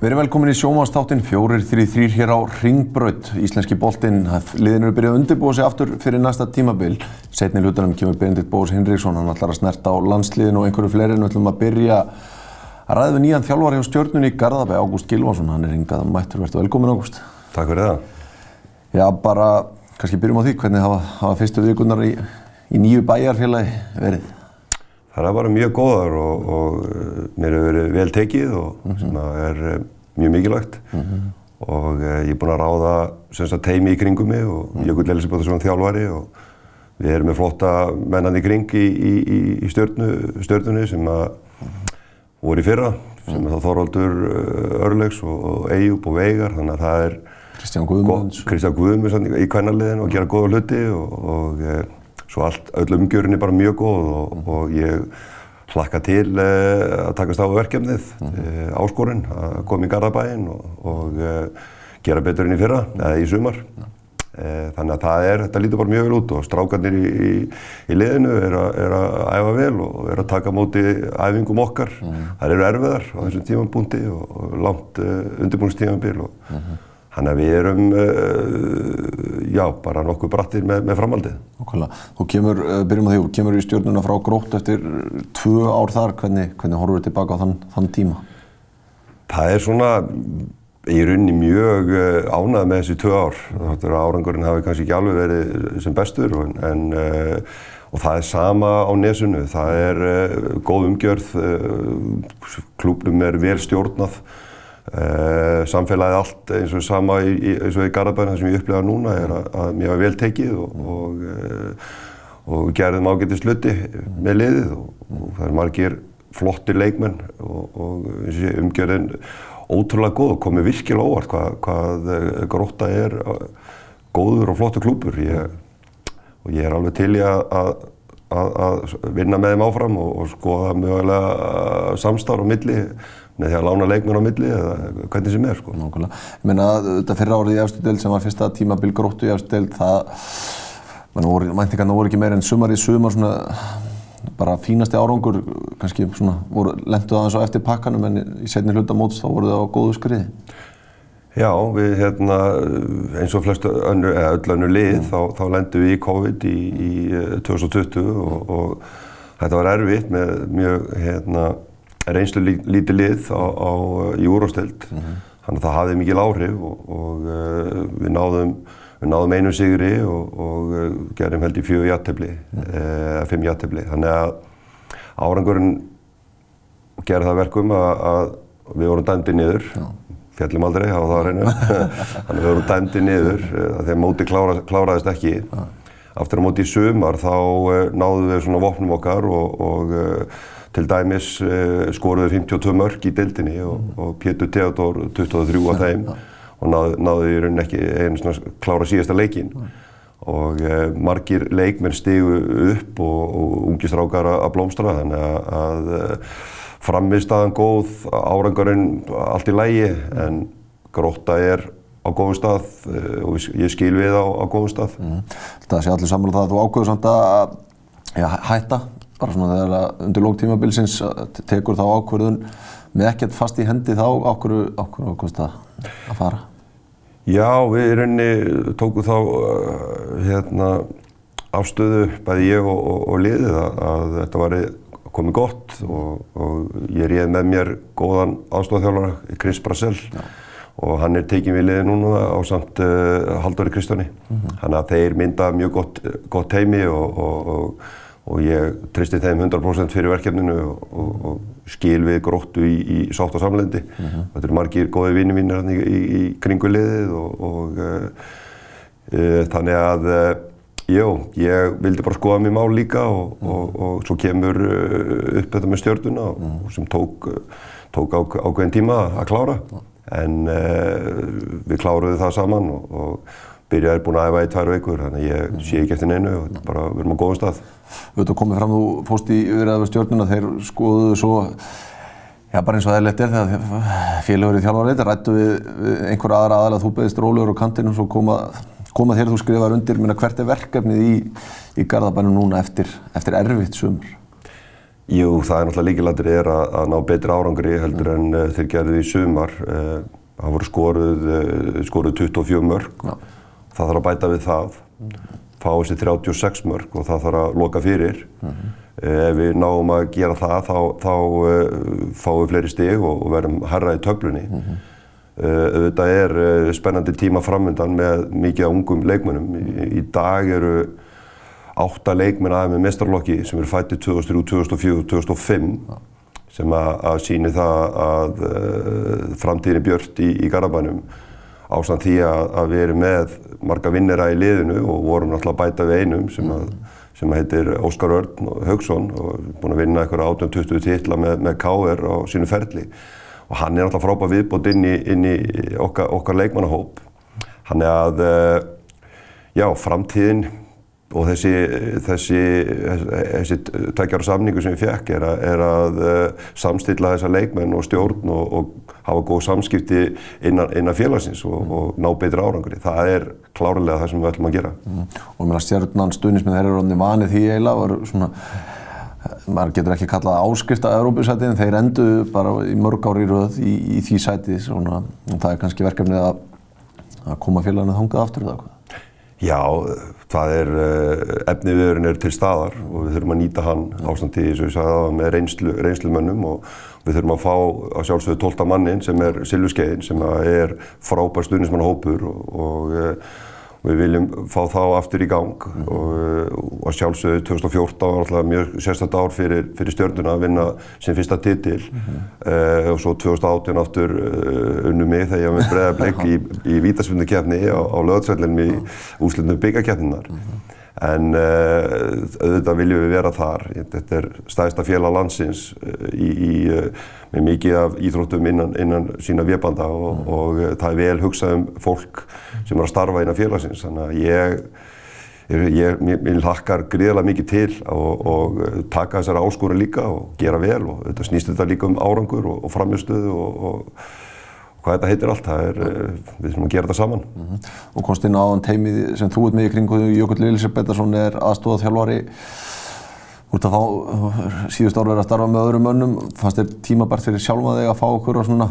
Verið velkomin í sjómanstáttin, fjórir þrý þrýr hér á Ringbraut. Íslenski boltinn, liðin eru byrjað að undirbúa sig aftur fyrir næsta tímabil. Setni hlutunum kemur Benedikt Bóðs Hinriksson, hann ætlar að snerta á landsliðinu og einhverju fleiri en við ætlum að byrja að ræða við nýjan þjálfar hjá stjórnunni í Garðabæ, Ágúst Gilvarsson. Hann er hingað mættur, verður velkomin Ágúst. Takk fyrir það. Já, bara kannski byrjum á því, hvernig hafa, hafa fyrstu vikunar í, í nýju bæjarfélagi verið? Það er bara mjög góðar og, og mér hefur verið vel tekið og mm -hmm. sem er mjög mikilvægt mm -hmm. og ég er búinn að ráða teimi í kringum mig og mm -hmm. Jökull Elisabeth svona þjálfari og við erum með flotta mennan í kring í, í, í stjórnu, stjórnunni sem að voru í fyrra sem er þá Þorvaldur Örlegs og Eyjúb og Veigar þannig að það er Kristján Guðmunds í kvennarliðin og gera góða hluti og, og svo allt, öll umgjörun er bara mjög góð og, og ég hlakka til uh, að takast á verkefnið, mm -hmm. uh, áskorun, að koma í Garðabæinn og, og uh, gera betur enn í fyrra, eða í sumar. Mm -hmm. Þannig að það er, þetta lítur bara mjög vel út og strákarnir í, í, í liðinu er, a, er að æfa vel og er að taka móti æfingum okkar. Mm -hmm. Það eru erfiðar á þessum tímanbúndi og, langt undirbúinistímanbíl og Þannig að við erum, uh, já, bara nokkuð brattir með, með framhaldið. Okkurlega. Þú kemur, uh, byrjum á því, þú kemur í stjórnuna frá grótt eftir tvö ár þar. Hvernig, hvernig horfur þið tilbaka á þann, þann tíma? Það er svona, ég er unni mjög uh, ánað með þessi tvö ár. Þáttur að árangurinn hafi kannski ekki alveg verið sem bestur en, en og það er sama á nesunu. Það er góð umgjörð, klúpnum er vel stjórnað. Uh, samfélagið allt eins og sama í, eins og í Garðabæðina sem ég upplegaði núna er að, að mér var vel tekið og, og, uh, og gerðum ágætið sluti með liðið og, og það er margir flottir leikmenn og umgjörðin ótrúlega góð og komið virkilega óvart hvað, hvað eh, Grótta er góður og flottur klúpur ég, og ég er alveg til í að, að, að vinna með þeim áfram og skoða mögulega samstarf á milli með því að lána leikmenn á milli eða hvernig sem er sko. Nákvæmlega. Ég meina þetta fyrra árið í efstu deild sem var fyrsta tímabil gróttu í efstu deild það, mæntingarna voru ekki meira en sumar í sumar svona bara fínasti árangur, kannski svona voru lenduð aðeins á eftir pakkanum en í setni hluta móts þá voru það á góðu skriði. Já, við hérna eins og flestu önnur, eða öll önnur lið mm. þá, þá lendum við í COVID í, í 2020 og, og þetta var erfitt með mjög hérna reynslu lí, lítið lið á, á, í úrvástild. Mm -hmm. Þannig að það hafði mikil áhrif og, og uh, við, náðum, við náðum einu sigri og, og uh, gerum held í fjögur jættefli, mm -hmm. uh, fimm jættefli. Þannig að árangurinn gerði það verkum að, að við vorum dæmdi niður. Já. Fjallum aldrei, hafa það á reynu. Þannig að við vorum dæmdi niður þegar móti klára, kláraðist ekki. Aftur á móti í sumar þá náðum við svona vopnum okkar og, og Til dæmis uh, skoruðu 52 mörg í deildinni og, mm. og Pétur Theodor 23 af þeim og náðu, náðu í rauninni ekki einu svona klára síðasta leikin. Og uh, margir leikmenn stigu upp og, og ungistrákar að blómstra þannig að, að uh, frammiðstaðan góð, árangurinn allt í lægi en gróta er á góðum stað og ég skil við á, á góðum stað. Mm. Það sé allir saman það að þú ákveður samt að ja, hætta bara svona þegar undir lók tímabilsins tekur þá ákverðun með ekkert fast í hendi þá ákverðu ákveðst að fara? Já, við í rauninni tókum þá uh, hérna, afstöðu, bæði ég og, og, og liðið að, að þetta var komið gott og, og ég réð með mér góðan aðstofþjálfara, Chris Brassell Já. og hann er tekið við liðið núna á samt uh, Haldóri Kristjáni. Mm -hmm. Þannig að þeir mynda mjög gott, gott heimi og og ég tristi þeim 100% fyrir verkefninu og, og, og skil við gróttu í, í sátt og samlendi. Mm -hmm. Þetta eru margir góði vinni mínir í, í, í kringuliðið og, og uh, uh, þannig að uh, já, ég vildi bara skoða mér mál líka og mm -hmm. svo kemur upp þetta með stjórnuna mm sem tók, tók á, ákveðin tíma að klára en við kláruðum það saman og byrjaði búin að æfa í tvær veikur þannig ég sé ekki eftir neinu og bara við erum á góðum stað. Þú veit að komið fram, þú fóst í yfirraða við stjórnuna, þeir skoðuðu svo, já bara eins og það er lettir þegar félagur í þjálfarreit, rættu við, við einhver aðra aðal að þú beðist rólegur á kantinu og svo koma koma þér þú skrifar undir, minna hvert er verkefnið í, í Garðabænum núna eftir, eftir erfitt sumur? Jú, það er náttúrulega líkilættir er að, að ná betri árangri heldur en uh, þeir gerðu í sumar. Uh, það voru skoruð, uh, skoruð 24 mörg, Já. Það þarf að bæta við það, fá þessi 36 mörg og það þarf að loka fyrir. -hmm. Ef við náum að gera það þá, þá fáum við fleiri stig og, verðum herra í töflunni. -hmm. Þetta er spennandi tíma framöndan með mikið ungum leikmönnum. Í, í dag eru átta leikmenn aðeins með mestarlokki sem eru fættið 2003, 2004, 2005 ja. sem að, síni það að framtíðin er björnt í, í Garabænum ásamt því að, að við erum með marga vinnera í liðinu og vorum náttúrulega bæta við einum sem, að, sem heitir Óskar Örn Haugsson og er búinn að vinna eitthvað 18-20 titla með, með K.R. á sínu ferli og hann er náttúrulega frábæð viðbútt inn í, inn í okkar, okkar leikmannahóp. Hann er að, uh, já, framtíðin og þessi, þessi, þessi tækjar og samningu sem ég fekk er að, er að uh, samstilla þessa leikmenn og stjórn og, og hafa góð samskipti innan, innan félagsins og, mm. og ná betri árangri. Það er klárlega það sem við ætlum að gera. Mm. Og mér að stjórnan stuðnisminn þeir eru rodni vanið því eiginlega og svona, maður getur ekki kallað áskrift að Európa-sæti en þeir endu bara í mörg ári í rauð í, í því sæti svona, og það er kannski verkefnið að, að koma félaginu þangað aftur eða hvað? Já, það er, eh, efni viðurinn er til staðar og við þurfum að nýta hann ástandi eins og ég sagði það með reynslu, reynslumönnum og við þurfum að fá að sjálfsögðu 12. mannin sem er Silvurskeiðin sem er frábær stuðnismannahópur og, og eh, Við viljum fá þá aftur í gang mm. og, og sjálfsögðu 2014 var alltaf mjög sérstaklega ár fyrir, fyrir stjórnuna að vinna sin fyrsta titil mm uh, og svo 2018 aftur uh, unnu mig þegar ég var með breðableik í, í vítarsvundukefni á, á löðsveldinum í úslutnum byggakefninar. Mm. En uh, auðvitað viljum við vera þar. Þetta er stæðsta félag landsins uh, í, í, uh, með mikið af íþróttum innan, innan sína vébanda og, mm. og, og það er vel hugsað um fólk sem er að starfa innan félagsins. Þannig að ég, ég, ég hlakkar gríðilega mikið til og, og taka þessari áskóru líka og gera vel og þetta snýst þetta líka um árangur og framjöstuðu og hvað þetta heitir allt, það er, eh, við þurfum að gera þetta saman. Mm -hmm. Og komst inn á teimið sem þú ert með í kringu, Jökull Elisabethsson er aðstofað þjálfari út af þá síðust ár verið að starfa með öðrum önnum, fannst þér tímabært fyrir sjálfa þig að fá okkur á svona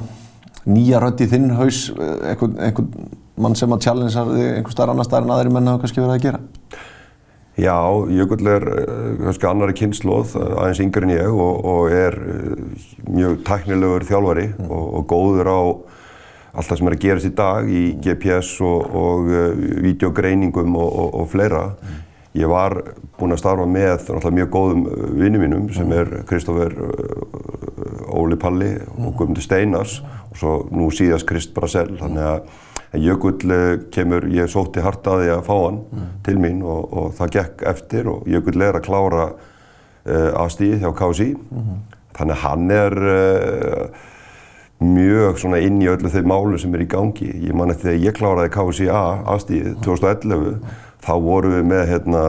nýja rödd í þinn haus, einhvern, einhvern mann sem að challengea þig einhver starf annar starf en aðri menn hafa kannski verið að gera? Já, Jökull er eh, kannski annari kynnslóð, aðeins yngre en ég og, og er eh, mjög tæknilegur þjálfari mm. og, og góður á allt það sem er að gerast í dag í GPS og, og uh, videogreiningum og, og, og fleira. Ég var búinn að starfa með mjög góðum uh, vinnum mínum sem er Kristófer uh, Óli Palli og Guðmundur Steinars og svo nú síðast Krist Brasell. Þannig að Jökull kemur, ég sótti hartaði að fá hann til mín og það gekk eftir og Jökull er að klára uh, aðstíð hjá KSI. Þannig að hann er mjög svona inn í öllu þau málu sem er í gangi. Ég man eftir þegar ég kláraði KCA aðstíðið 2011 þá vorum við með hérna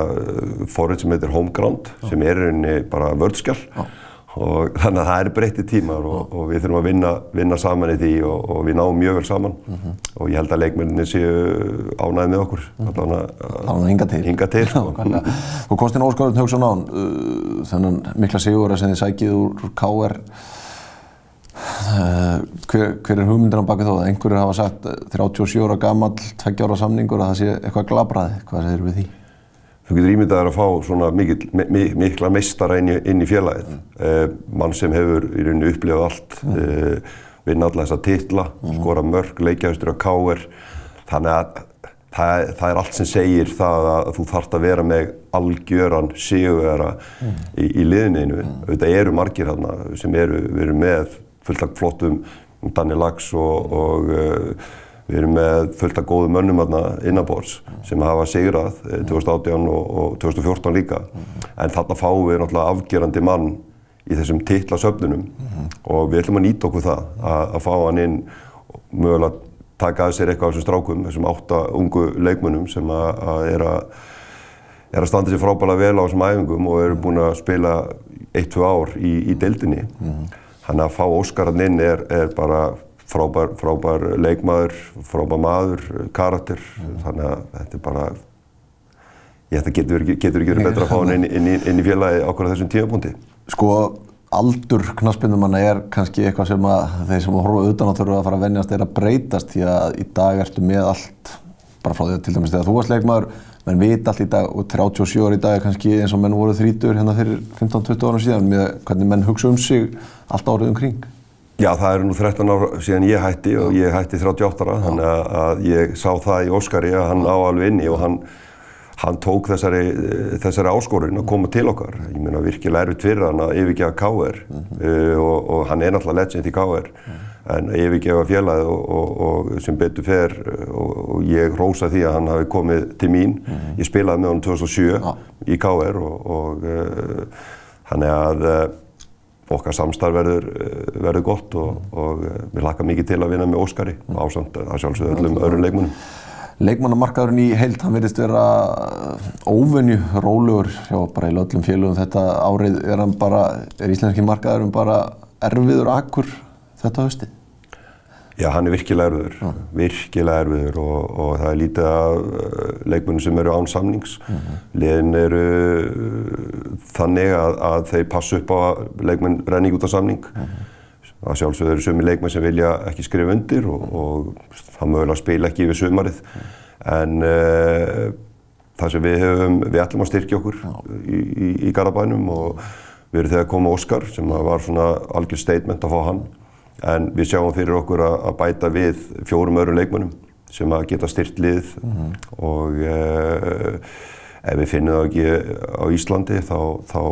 forrið sem heitir Homeground sem er einni bara vördskjál og þannig að það er breytti tímar og, og við þurfum að vinna, vinna saman í því og, og við náum mjög vel saman mm -hmm. og ég held að leikmenninni séu ánæðið með okkur. Mm -hmm. Hinga til. Og Kostin Óskarðun Haugsson án, uh, þennan mikla sigur að sem þið sækið úr KR hver, hver er hugmyndir á baki þó? Einhverjir hafa sagt 37 eh, ára gammal, 20 ára samningur að það sé eitthvað glabraði. Hvað segir við því? Þú getur ímyndaðið að fá svona mikil, mi, mikla meistara inn í, inn í félagið. Mm. Eh, mann sem hefur í rauninu upplifað allt, mm. eh, vinna alla þessa titla, mm. skora mörg, leikjahustur á káer. Þannig að það, það er allt sem segir það að þú þarfst að vera með algjöran sigurvera mm. í, í liðininu. Þetta mm. eru margir hérna sem eru, erum með fullt af flottum Daniel Lax og, og uh, við erum með fullt af góðum mönnum innanbors sem hafa sigrað 2018 eh, og, og 2014 líka. En þarna fáum við náttúrulega afgerandi mann í þessum titlasöfnunum mm og við ætlum að nýta okkur það að, að fá hann inn mögulega taka að sér eitthvað af þessum strákum, þessum átta ungu leikmönnum sem að, að er að er að standa sér frábæðilega vel á þessum æfingum og eru búin að spila 1-2 ár í, í deildinni. Mm -hmm. Þannig að fá Óskarinn inn er, er bara frábær, frábær leikmaður, frábær maður, karakter, þannig að þetta er bara, ég þetta getur, ekki verið betra að fá hann inn, inn, inn, í félagi okkur á þessum tímapunkti. Sko, aldur knaspinnumanna er kannski eitthvað sem að þeir sem horfa utan á þurfa að fara að venjast er að breytast því að í dag ertu með allt, bara frá því að til dæmis þegar þú varst leikmaður, menn vita allt í dag og 37 ári í dag er kannski eins og menn voru 30 hérna fyrir 15-20 ára síðan með hvernig menn hugsa um sig allt árið um kring. Já, það eru nú 13 ár síðan ég hætti og ég hætti 38 ára, þannig að ég sá það í Óskari að hann á alveg inni og hann, hann tók þessari, þessari áskorun að koma til okkar. Ég meina virkilega erfitt fyrir hann að yfirgefa K.R. Mm -hmm. uh, og, og hann er náttúrulega legend í K.R. Mm -hmm. en yfirgefa félagið og, og, og sem betur fer og ég rósa því að hann hafi komið til mín. Mm -hmm. Ég spilaði með hann 2007 ah. í K.R. og uh, hann er að uh, okkar samstarf verður, verður gott og, og við hlakka mikið til að vinna með Óskari ásamt að sjálfsögðu öllum öðrum leikmunum. Leikmannamarkaðurinn í heilt, hann verðist vera óvenju rólegur hjá bara í öllum félögum þetta árið er er íslenski markaðurinn bara erfiður akkur þetta haustið? Já, hann er virkilega erfiður, ja. virkilega erfiður og, og það er lítið af leikmunum sem eru án samnings. Mm -hmm. Liðin eru þannig að, að þeir passu upp á að leikmenn renni út af samning. Mm -hmm. Það sjálfsögur eru sumi leikmenn sem vilja ekki skrifa undir og, og það mögulega spila ekki yfir sumarið. En uh, það sem við hefum, við ætlum að styrkja okkur í, í, í Garabænum og við erum þegar komið Óskar sem var svona algjör statement að fá hann. En við sjáum fyrir okkur að bæta við fjórum öðrum leikmönnum sem að geta styrt lið mm -hmm. og uh, ef við finnum það ekki á Íslandi þá, þá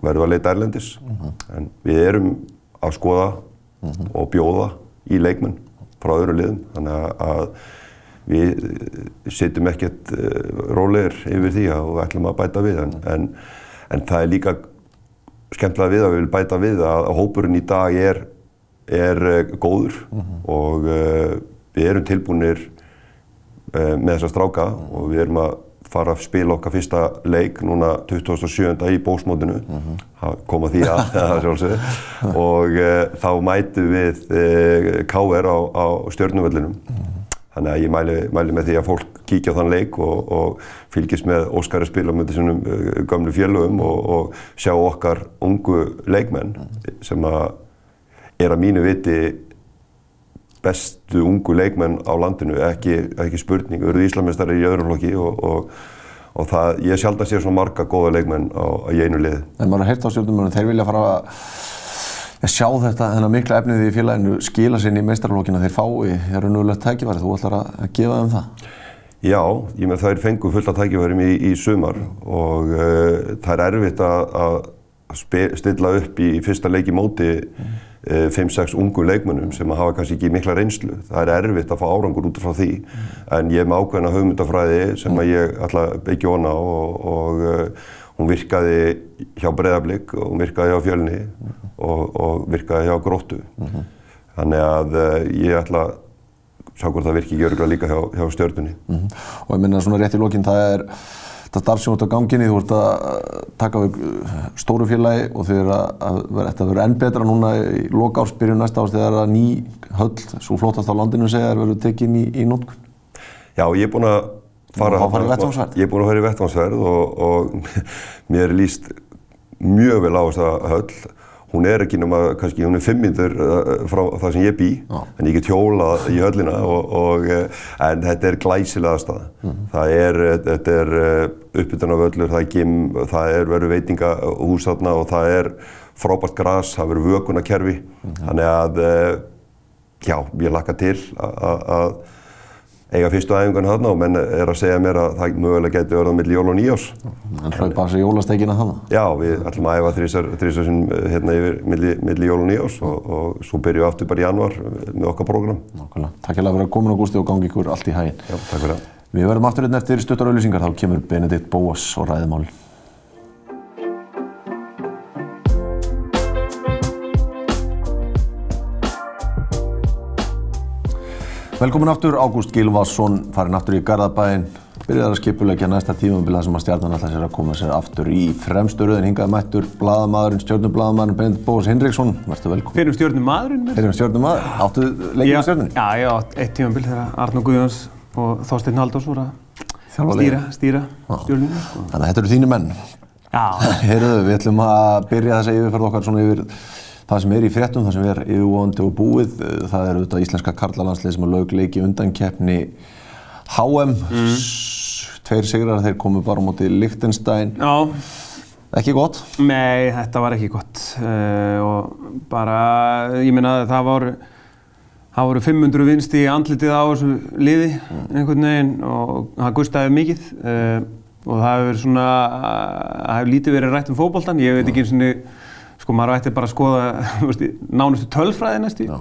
verðum við að leita erlendis. Mm -hmm. En við erum að skoða mm -hmm. og bjóða í leikmenn frá öðru liðum þannig að við sittum ekkert rólegir yfir því og við ætlum að bæta við en, en, en það er líka skemmtilega við að við viljum bæta við að hópurinn í dag er er góður mm -hmm. og uh, við erum tilbúinir uh, með þessa stráka mm -hmm. og við erum að fara að spila okkar fyrsta leik núna 2007. í bósmótinu mm -hmm. koma því að það sjálfsögðu og uh, þá mætu við KR á, á stjórnuvöllinum þannig að ég mæli, mæli með því að fólk kíkja á þann leik og, og fylgjast með Óskari spila með þessum gamlu félögum og, og sjá okkar ungu leikmenn sem að er að mínu viti bestu ungu leikmenn á landinu, ekki, ekki spurning, erum Íslamistari í öðrum flokki og, og, og það, ég sjálf að sé svona marga góða leikmenn á, á í einu lið. En maður har heyrt á stjórnumörnum, þeir vilja fara að sjá þetta, þennan mikla efnið í félaginu skila sinni í meistarflokkina þeir fái, það eru núlega tækifæri, þú ætlar að gefa þeim það? Já, ég með það er fengu fullt af tækifærim í, í sumar og uh, það er erfitt að, að stilla upp í fyrsta leiki móti mm 5-6 ungu leikmönnum sem hafa kannski ekki mikla reynslu. Það er erfitt að fá árangur út frá því mm. en ég er með ákveðna hugmyndafræði sem mm. ég að byggja hona og, og uh, hún virkaði hjá Breðablík og hún virkaði hjá Fjölni mm. og, og virkaði hjá Gróttu. -hmm. Þannig að uh, ég ætla að sjá hvort það virki ekki örgulega líka hjá, hjá stjórnunni. -hmm. Og ég minna svona rétt í lókinn það er þetta starf sem þú ert á ganginni, þú ert að taka við stóru félagi og þið er að þetta verður enn betra núna í loka ársbyrjun næsta árs þegar að ný höll, svo flótast á landinu segja, verður tekinn í, í nótkunn. Já, ég er búinn að fara, er að fara í vettvánsverð og, og mér er líst mjög vel á þessa höll hún er ekki nema, kannski, hún er fimm minnur uh, frá það sem ég bý, Já. en ég get hjólað í höllina og, og uh, en þetta er glæsilega stað. Mm -hmm. Það er, þetta er uh, uppbytunarvöllur, það er gym, það er veru veitingahús þarna og það er frábært græs, það veru vökunarkerfi, mm -hmm. þannig að, já, ég lakka til að eiga fyrstu æfingun þarna og menn er að segja mér að það mögulega getur verið á milli jól og nýjós. En hlaupa þessi jólastekina þarna? Já, við ætlum að æfa þrjusar sem hérna yfir milli, milli jól og nýjós og, og svo byrjum við aftur bara í januar með okkar program. Nákvæmlega. Takk fyrir að vera komin á gústi og gangi ykkur allt í hæginn. Já, takk fyrir það. Við verðum aftur hérna eftir stuttar auðlýsingar, þá kemur Benedikt Bóas og ræðimál. Velkomin aftur, Ágúst Gilvarsson, farin aftur í Garðabæinn, byrjar að skipulegja næsta tímabila sem að stjarnan alltaf sér að koma sér aftur í fremsturöðin hingaði mættur bladamæðurinn, stjórnubladamæðurinn Benedikt Bóðs Hinriksson, verður velkom. Fyrir um stjórnum maðurinn með. Fyrir um stjórnumadur, áttu leikið með stjórnunni? Já, átt eitt tímabil þegar Arnó Guðjóns og Þorsteinn Haldós voru að stýra, stýra stjórnum. Sko. Þannig að þetta eru þínu menn. Já, Heyrðu, við ætlum að byrja þessa yfirferð okkar svona yfir það sem er í fréttum, það sem er yfirvóðandi og búið. Það er auðvitað íslenska karlalandslið sem að lög leiki undankeppni HM. Tveir sigrar, þeir komu bara Liechtenstein. já, Ekki gott. nei, þetta var ekki gott uh, og bara, ég meina það voru, það voru 500 vinst í andlitið á þessu liði einhvern veginn og það gustaði mikið uh, og það hefur svona, það hefur lítið verið rætt um fótboltan, ég veit ekki eins og sko maður ætti bara að skoða nánustu tölfræði næstu. Já.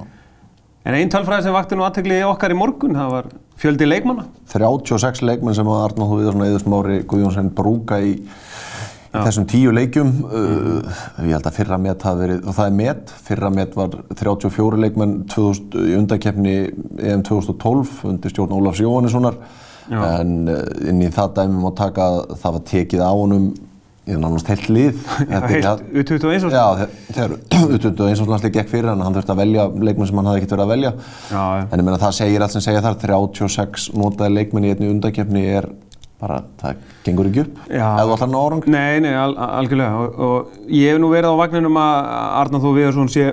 En einn tölfræði sem vakti nú aðtegli okkar í morgun, það var fjöldi leikmanna. 36 leikmenn sem að Arnáð Viðarsson og Eður Smári Guðjónsson brúka í, í þessum tíu leikjum. Uh, ég held að fyrra met hafi verið, og það er met, fyrra met var 34 leikmenn 2000, í undakefni EM 2012 undir stjórn Ólafs Jóhannessonar. En uh, inn í það dæmi má taka að það var tekið á honum í nánast heilt lið. Þetta er- heilt U21 og- Já, þe- þegar U21 landslið gekk fyrir hann, hann þurfti að velja leikmenn sem hann hafði ekkert verið að velja. Já. En ég meina það segir allt sem segja þar, 36 notaði leikmenn í einni undakefni er bara, það gengur ekki upp. Ætlar að ná árang. Nei, nei, al algjörlega. Og, og ég hef nú verið á vagninum að Arnar Þó Viðarsson sé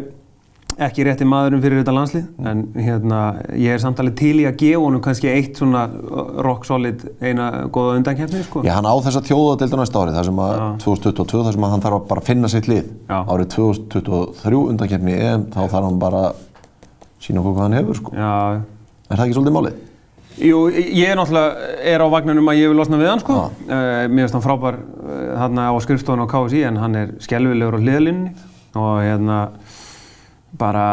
ekki rétti maðurinn fyrir þetta landslið. En hérna, ég er samtalið til í að gefa honum kannski eitt svona rock solid eina góða undankefni, sko. Já, hann á þessa þjóðadeildu næsta ári, þar sem að 2022, þar sem að hann þarf að bara finna sitt lið. Já. Árið 2023 undakefni EM, þá þarf hann bara sína okkur hvað hann hefur, sko. Já, Er það ekki svolítið málið? Jú, ég er náttúrulega er á vagninum að ég vil losna við hann sko. Uh, mér finnst hann frábær uh, þarna á skrifstofun á KSI en hann er skelvilegur á hliðalínni og hérna bara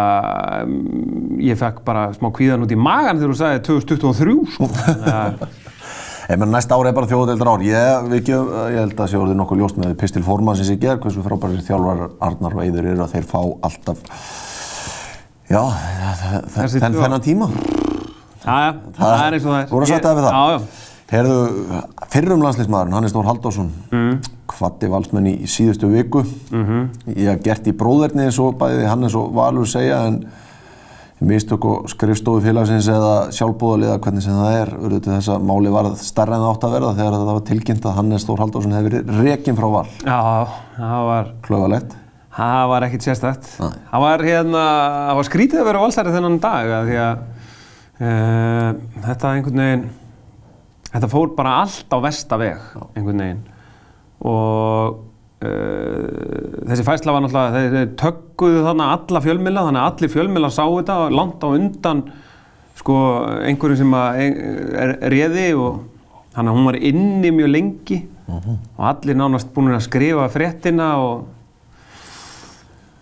ég fekk bara smá kvíðan út í magan þegar þú sagði 2023 sko. Ég menn næsta ári er bara þjóðadeildar ár. Ég, ekki, ég held að sé orðið nokkuð ljóst með Pistil Formansins í gerð, hversu frábærir þjálfar Arnar og Eiður eru að þeir fá alltaf, já, þennan tíma. Jæja, það er eins og það er Þú voru að setja það við það? Já, já Herðu, fyrrum landsleismadurinn, Hannes Þór Halldórsson, mm. kvatti valsmenn í síðustu viku. Mm -hmm. Ég hef gert í bróðerni eins og bæði Hannes og Valur segja, en mistök og skrifstofu félagsins eða sjálfbúðaliða, hvernig sem það er, til þess að máli var starra en það átt að verða þegar þetta var tilkynnt að Hannes Þór Halldórsson hefði verið rekinn frá val. Já, það var Klauvalegt. Það var ekkert sérstætt. Það var hérna, það var skrítið að vera valsari þennan dag að því að uh, þetta einhvern veginn, þetta fór bara allt á versta veg einhvern veginn. Og uh, þessi fæsla var náttúrulega, þeir, tökkuðu þarna alla fjölmila, þannig að allir fjölmila sá þetta og langt á undan sko einhverju sem að er, réði og þannig að hún var inni mjög lengi. Og allir nánast búin að skrifa fréttina og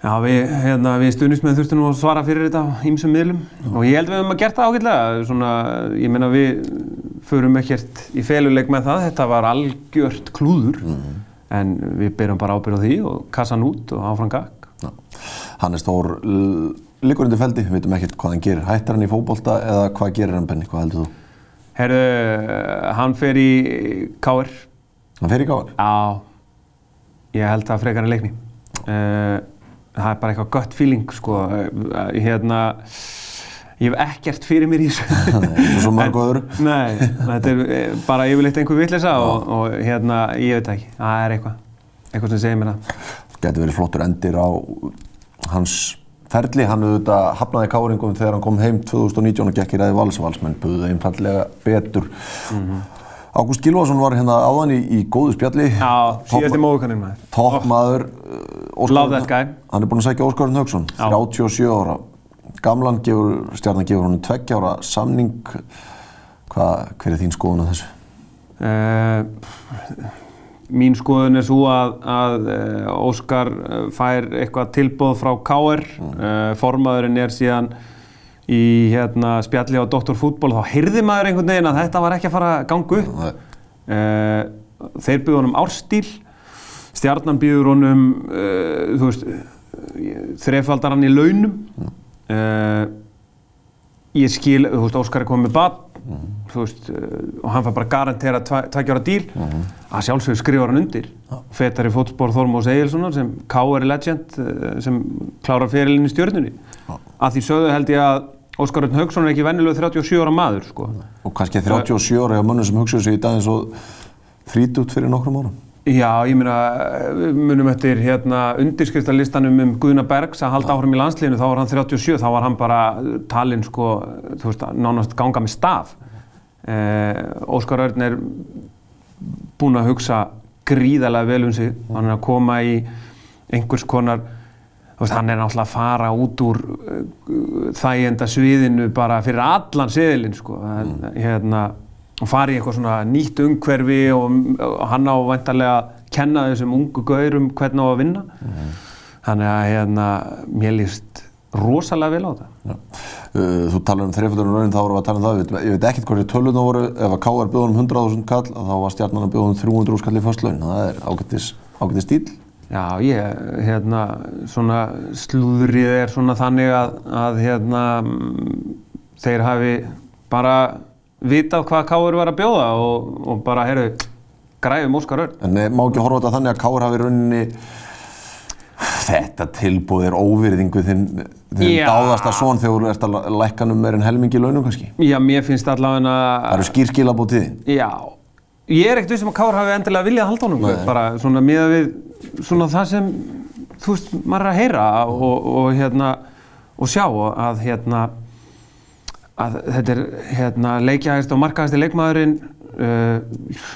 Já, við, hérna, við stuðnismenn þurftum nú að svara fyrir þetta á ýmsum miðlum og ég held við höfum að gert það ágætlega. Svona, ég meina við förum ekkert í feluleik með það, þetta var algjört klúður en við byrjum bara ábyrð á því og kassan út og áfram. Já. Hannes Þór l- liggur undir feldi, við veitum ekkert hvað hann gerir. Hættar hann í fótbolta eða hvað gerir hann Benni, hvað heldur þú? Herðu, hann fer í K.R. Hann fer í gáðar. Já, ég held það frekar en leikni. Uh, það er bara eitthvað gött feeling, sko. Hérna, ég hef ekkert fyrir mér í þessu. og svo mörg En- öðru. Nei, þetta er eh, bara yfirleitt einhver vitleysa og, og hérna, ég veit ekki. Það er eitthvað. Eitthvað sem segir mér það. Gæti verið flottur endir á hans ferli. Hann auðvitað hafnaði káringum þegar hann kom heim 2019 og gekk í ræði valsvalsmenn, buðuð einfallega betur. Ágúst Gilvason var hérna áðan í, í góðu spjalli. Já, síðast í móðukannin maður. Toppmaður. uh, Love that guy. Hann er búinn að segja Óskarinn Haugsson, Já. 37 ára. Gamlan gefur, stjarnan gefur hann tveggja ára samning. Hvað, hver er þín skoðun á þessu? Uh, mín skoðun er svo að, að uh, Óskar eh, fær eitthvað tilbóð frá KR. Uh, formaðurinn er síðan í hérna, spjalli á Dr. Fútból þá heyrði maður einhvern veginn að þetta var ekki að fara að ganga upp. Uh, þeir byggðu honum árstíl, stjarnan byggður honum, uh, þú veist, þrefaldar hann í launum. Uh, ég skil, þú veist, Óskar er komið með batn þú veist, og hann fær bara garantera tveggjára díl, að sjálfsögur skrifar hann undir. Fetar í fótspór Þormós Egilssonar sem K.R. legend sem klárar fyrirlinni stjórnunni. Að því sögðu held ég að Óskar Örn Haugsson er ekki vennilega 37 ára maður, sko. Og kannski 37 ára hjá mönnum sem hugsaðu sig í dag eins og þrítút fyrir nokkrum árum. Já, ég meina, munum eftir hérna, undirskriftalistanum um Guðna Bergs að halda áfram í landsliðinu, þá var hann 37, þá var hann bara talinn, sko, þú veist, nánast ganga með staf. Eh, Óskar Örn er búinn að hugsa gríðarlega vel um sig, hann er að koma í einhvers konar, veist, hann er náttúrulega að fara út úr uh, þægenda sviðinu bara fyrir allan seðilinn, sko, mm. hérna, og fara í eitthvað svona nýtt umhverfi og, og hann á vantarlega að kenna þessum ungu gaurum hvernig á að vinna. Mm. Þannig að hérna, mér líst rosalega vel á þetta. Uh, þú talar um þreiföldurinn raunin, þá vorum við að tala um það. Ég veit ekkert hverju töluna voru, ef að K.R. bjóðum 100.000 kall, þá var stjarnan að bjóðum 300.000 kall í fyrstlaun. Það er ágættis, ágættis stíl. Já, ég, hérna, svona slúðrið er svona þannig að, að hérna, þeir hafi bara vitað hvað Káur var að bjóða og, og bara, heyrðu, græfum Óskar Örn. En má ekki horfa þetta þannig að Káur hafi rauninni þetta tilbúð er óvirðingu þinn, þinn dáðasta són þegar þú ert að lækka um meirinn helmingi launum kannski? Já, mér finnst allavega að... Það eru skýrskila þið? Já, ég er ekkert vissum að Káur hafi endilega viljað halda honum, Nei. bara svona miða við svona það sem, þú veist, maður er að heyra og, og hérna, og sjá að hérna að þetta er hérna, leikjæðist og markaðist í leikmaðurinn uh,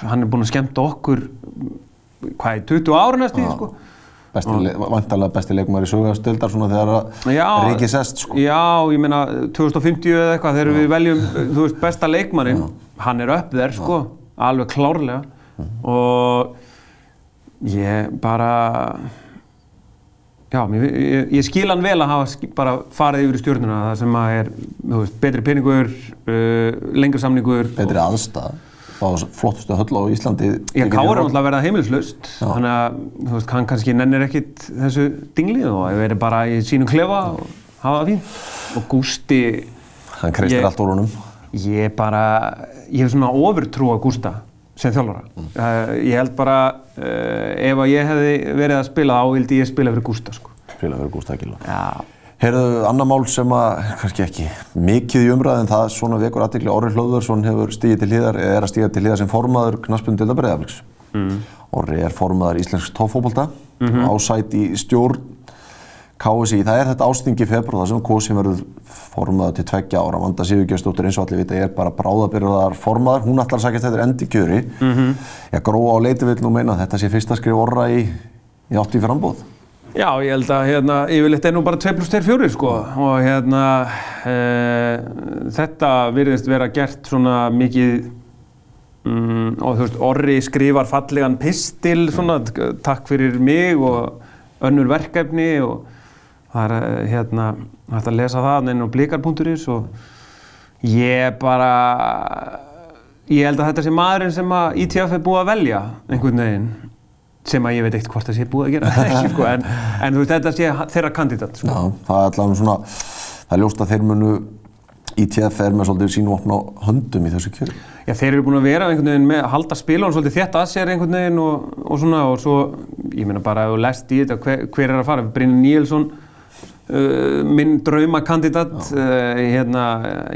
hann er búinn að skemmta okkur hvað er 20 ára næst í sko. Vantalega besti leikmaður í sögastildar svona þegar ríkir sest sko. Já, ég meina 2050 eða eitthvað þegar við veljum, veist, besta leikmaðurinn hann er upp þér sko, alveg klárlega og ég bara Já, ég, ég skil hann vel að hafa bara farið yfir í stjórnuna það sem að er veist, betri peningur, uh, lengur samningur. Betri aðstæð, flottustu höll á Íslandi. Já, Káur er náttúrulega að verða heimilslaust, þannig að þú veist, hann kannski nennir ekkit þessu dinglið og það verður bara í sínum klefa og hafa það fín. Og Gústi... Hann kreistir allt úr honum. Ég bara, ég hef svona ofurtrú á Gústa sem þjálfara. Mm. Uh, ég held bara, uh, ef að ég hefði verið að spila þá vildi ég spila fyrir Gústa sko. Spila fyrir Gústa Akila. Já. Heyrðu, annar mál sem að, kannski ekki mikið í umræð en það svona vekur aðdekli Orri Hlöðursson hefur stíðið til hliðar, eða er að stíða til hliðar sem formaður Knaspund Dildabræðafliks. Mm. Orri er formaður Íslensk tóffóbolta, mm -hmm. ásætt í stjórn KSI, það er þetta ástingi februar þar sem KSI verður formaður til tveggja ára. Vanda Sigurgjörnsdóttir eins og allir vita, ég er bara bráðabyrðar formaður. Hún ætlar að sagja að þetta er endi kjöri. Mm -hmm. Ég gróa á leiti vil nú meina þetta sé fyrsta skrif orra í, í átt í frambóð. Já, ég held að hérna, yfirleitt er nú bara 2 plus 2 fjórir sko og hérna e, þetta virðist vera gert svona mikið mm, og þú veist, Orri skrifar fallegan pistil svona, takk fyrir mig og önnur verkefni og það er eh, hérna hægt að lesa það inn á blíkar.is og ég bara ég held að þetta sé maðurinn sem að ITF er búið að velja einhvern veginn sem að ég veit ekkert hvort það sé búið að gera ekki, sko, en, en þú veist þetta sé þeirra kandidat sko. Já, það er allavega svona það er ljóst að þeir munu ITF er með svolítið sínu opna höndum í þessu kjöru. Já, þeir eru búin að vera einhvern veginn með að halda spila og svolítið þetta að sér einhvern veginn og, og svona og svo, ég meina bara að þú lest í þetta hver, hver er að fara, Brynni Níelsson minn draumakandidat uh, hérna,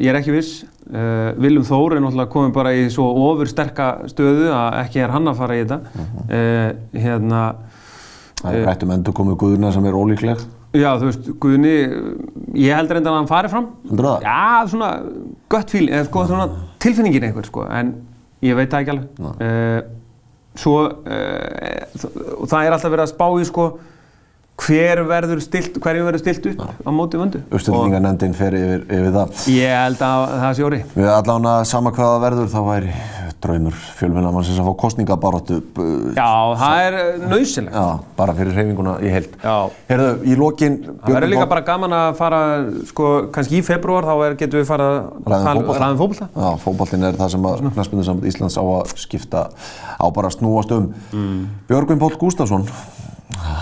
ég er ekki viss. Uh, Viljum Þór er náttúrulega komið bara í svo ofur sterka stöðu að ekki er hann að fara í þetta. -huh. hérna Það er rætt um endur komið Guðuna sem er ólíkleg Já, þú veist, Guðni ég heldur enda að hann fari fram. Heldur það? Já, svona gött fíl eða sko svona tilfinningin einhver sko en ég veit það ekki alveg. Svo og það er alltaf verið að spá í sko hver verður stilt, hverju verður stilt upp ja. á móti vöndu. Uppstillingarnendin fer yfir, yfir það. Ég held að það sé orði. Við allan að sama hvaða verður þá væri draumur fjölmjölamannsins að fá kostningabaróttu. Já, það er nöðsilegt. Já, bara fyrir hreyfinguna í heild. Já. Herðu, í lokin... Það verður líka bara gaman að fara, sko, kannski í februar þá er, getum við fara ræðin fókbalta. Já, fókbaltin er það sem að Knastbundursamband Íslands á að skipta á bara snúast um. Mm. Björgvin Pól Gustafsson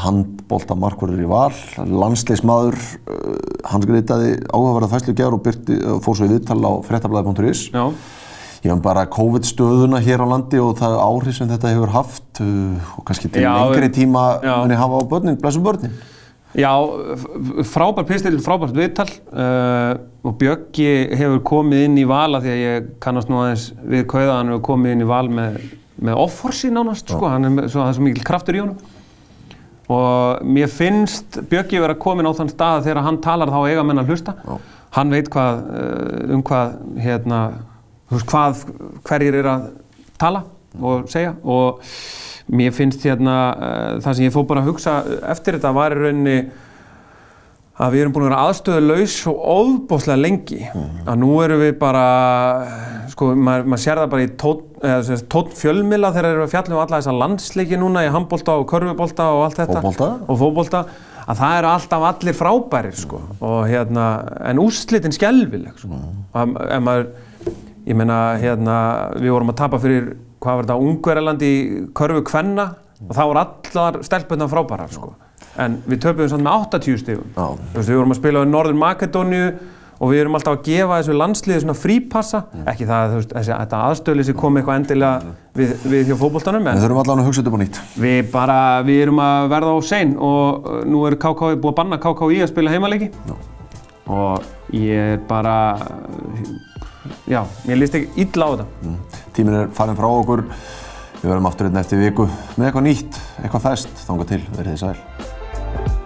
handbóltamarkverður í val, landsleismadur, uh, hann skreitaði áhugaverða fæslu gerð og uh, fór svo í viðtal á frettablaði.is. Ég hef bara COVID-stöðuna hér á landi og það áhrif sem þetta hefur haft uh, og kannski til Já, lengri tíma muni hafa á börnin, blessum börnin. Já, frábær pistil, frábært viðtal uh, og Bjöggi hefur komið inn í val að því að ég kannast nú aðeins við kauða hann hefur komið inn í val með, með offorsi nánast, sko, hann er með, svo, svo mikil kraftur í honum og mér finnst Bjöggi vera komin á þann stað að þegar hann talar þá eiga menn að hlusta. Hann veit hvað, uh, um hvað hérna, hvað hverjir er að tala og segja. Og mér finnst hérna uh, það sem ég fór bara að hugsa eftir þetta var í rauninni að við erum búin að vera aðstöðu laus svo óbóðslega lengi að nú erum við bara sko, maður, maður sér það bara í tótt, tótt fjölmila þegar erum við að fjalla um alla þessa landsleiki núna í handbólta og körfubolta og allt þetta Fótbolta. og fótbolta að það eru alltaf allir frábærir sko. og hérna, en úrslitin skelvileg sko. mm. ef maður ég meina, hérna, við vorum að tapa fyrir, hvað var þetta, Ungverjalandi í körfu kvenna og það voru allar stelpunna frábærar sko. en við töpuðum samt með 80 stífum við vorum að spila á Norður Makedóniu og við erum alltaf að gefa þessu landsliði svona frípassa, ekki það að þú veist, þessi, sem kom eitthvað endilega við, við hjá fótboltanum, Við en þurfum allan að hugsa þetta upp á nýtt. við bara, við erum að verða á sein og uh, nú er KKI búið að banna KKI að spila heimaleiki og ég er bara, já, ég líst ekki illa á þetta. Tíminn er farin frá okkur. Við verðum aftur hérna eftir viku með eitthvað nýtt, eitthvað fest. Þanga til, verið þið sæl.